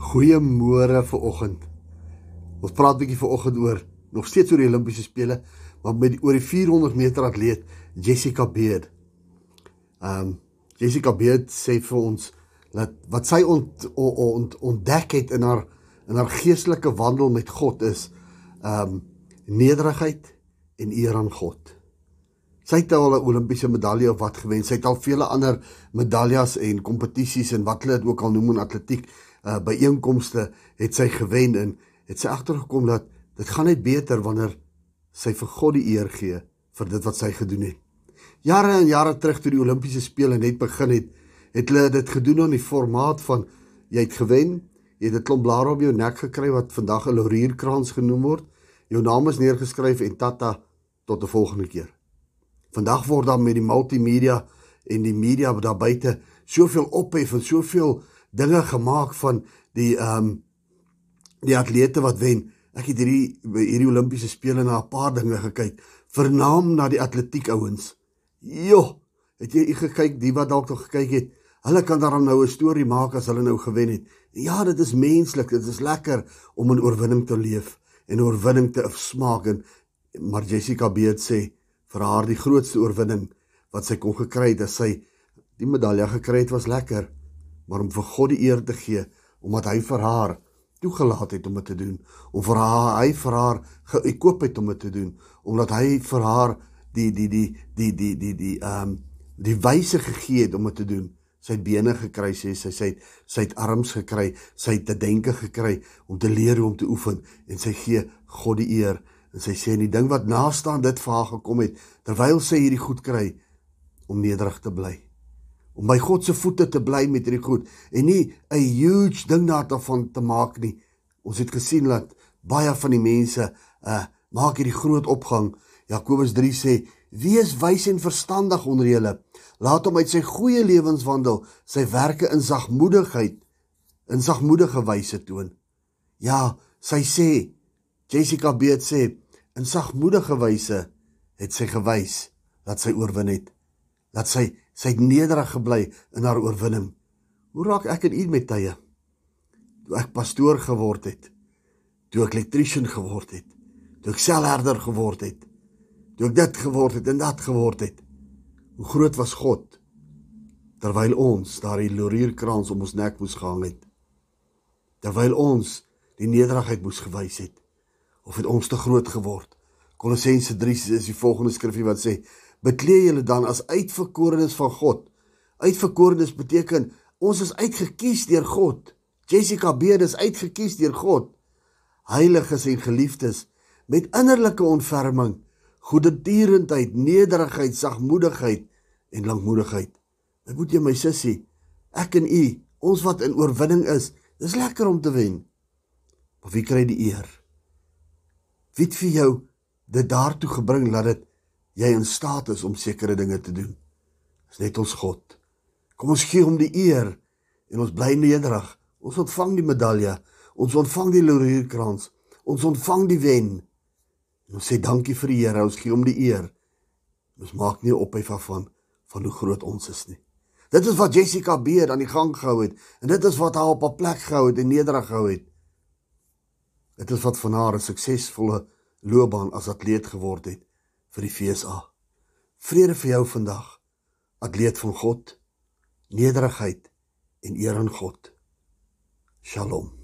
Goeiemôre vir oggend. Ons praat 'n bietjie vir oggend oor nog steeds oor die Olimpiese spele, maar met die, oor die 400 meter atleet Jessica Beard. Ehm um, Jessica Beard sê vir ons dat wat sy ont, ont, ontdek het in haar in haar geestelike wandel met God is ehm um, nederigheid en eer aan God. Sy het al 'n Olimpiese medalje of wat gewen. Sy het al vele ander medaljes en kompetisies en wat hulle dit ook al noem in atletiek uh, byeenkomste het sy gewen en het sy agtergekom dat dit gaan net beter wanneer sy vir God die eer gee vir dit wat sy gedoen het. Jare en jare terug toe die Olimpiese spele net begin het, het hulle dit gedoen in die formaat van jy het gewen, jy het 'n klomp blare op jou nek gekry wat vandag 'n laurierkrans genoem word. Jou naam is neergeskryf en tata tot 'n volgende keer. Vandag word dan met die multimedia en die media daar buite soveel ophef en soveel dinge gemaak van die ehm um, die atlete wat wen. Ek het hierdie hierdie Olimpiese spele na 'n paar dinge gekyk, vernaam na die atletiek ouens. Jo, het jy gekyk die wat dalk nog gekyk het? Hulle kan daarom nou 'n storie maak as hulle nou gewen het. Ja, dit is menslik, dit is lekker om 'n oorwinning te leef en oorwinning te smaak en maar Jessica Beet sê vir haar die grootste oorwinning wat sy kon gekry het, dat sy die medalje gekry het was lekker, maar om vir God die eer te gee omdat hy vir haar toegelaat het om dit te doen, om vir haar hy vir haar gekoop het om dit te doen, omdat hy vir haar die die die die die die die ehm die, die, die wyse gegee het om dit te doen. Sy het bene gekry, sê sy, sy het sy het arms gekry, sy het te denke gekry om te leer hoe om te oefen en sy gee God die eer En sy sê en die ding wat naastaan dit vir haar gekom het terwyl sy hierdie goed kry om nederig te bly. Om by God se voete te bly met hierdie goed en nie 'n huge ding daarvan te maak nie. Ons het gesien dat baie van die mense uh maak hierdie groot opgang. Jakobus 3 sê: "Wees wys en verstandig onder julle. Laat hom uit sy goeie lewenswandel, sy werke in sagmoedigheid, in sagmoedige wyse toon." Ja, sy sê Jessica Beet sê in sagmoedige wyse het sy gewys dat sy oorwin het. Dat sy sy nederig gebly in haar oorwinning. Hoe raak ek en u met tye? Toe ek pastoor geword het, toe ek elektriesien geword het, toe ek selherder geword het, toe ek dit geword het en dat geword het. Hoe groot was God terwyl ons daardie laurierkrans om ons nek moes gehang het. Terwyl ons die nederigheid moes gewys het of het ons te groot geword? Kolossense 3 is die volgende skrifgie wat sê: "Bekleë julle dan as uitverkorenes van God." Uitverkorenes beteken ons is uitgekies deur God. Jessica Beard is uitgekies deur God. Heiliges en geliefdes met innerlike ontferming, goedertierendheid, nederigheid, sagmoedigheid en lankmoedigheid. Ek moet jy my sussie, ek en u, ons wat in oorwinning is, dis lekker om te wen. Maar wie kry die eer? Wie het vir jou dit daartoe gebring dat dit jy in staat is om sekere dinge te doen? Dis net ons God. Kom ons gee hom die eer en ons bly nederig. Ons ontvang die medalje, ons ontvang die laurierkrans, ons ontvang die wen. En ons sê dankie vir die Here, ons gee hom die eer. Ons maak nie op hy van van hoe groot ons is nie. Dit is wat Jessica Beer aan die gang gehou het en dit is wat haar op 'n plek gehou het en nederig gehou het. Dit is wat van haar 'n suksesvolle loopbaan as atleet geword het vir die FSA. Vrede vir jou vandag. Atleet van God, nederigheid en eer aan God. Shalom.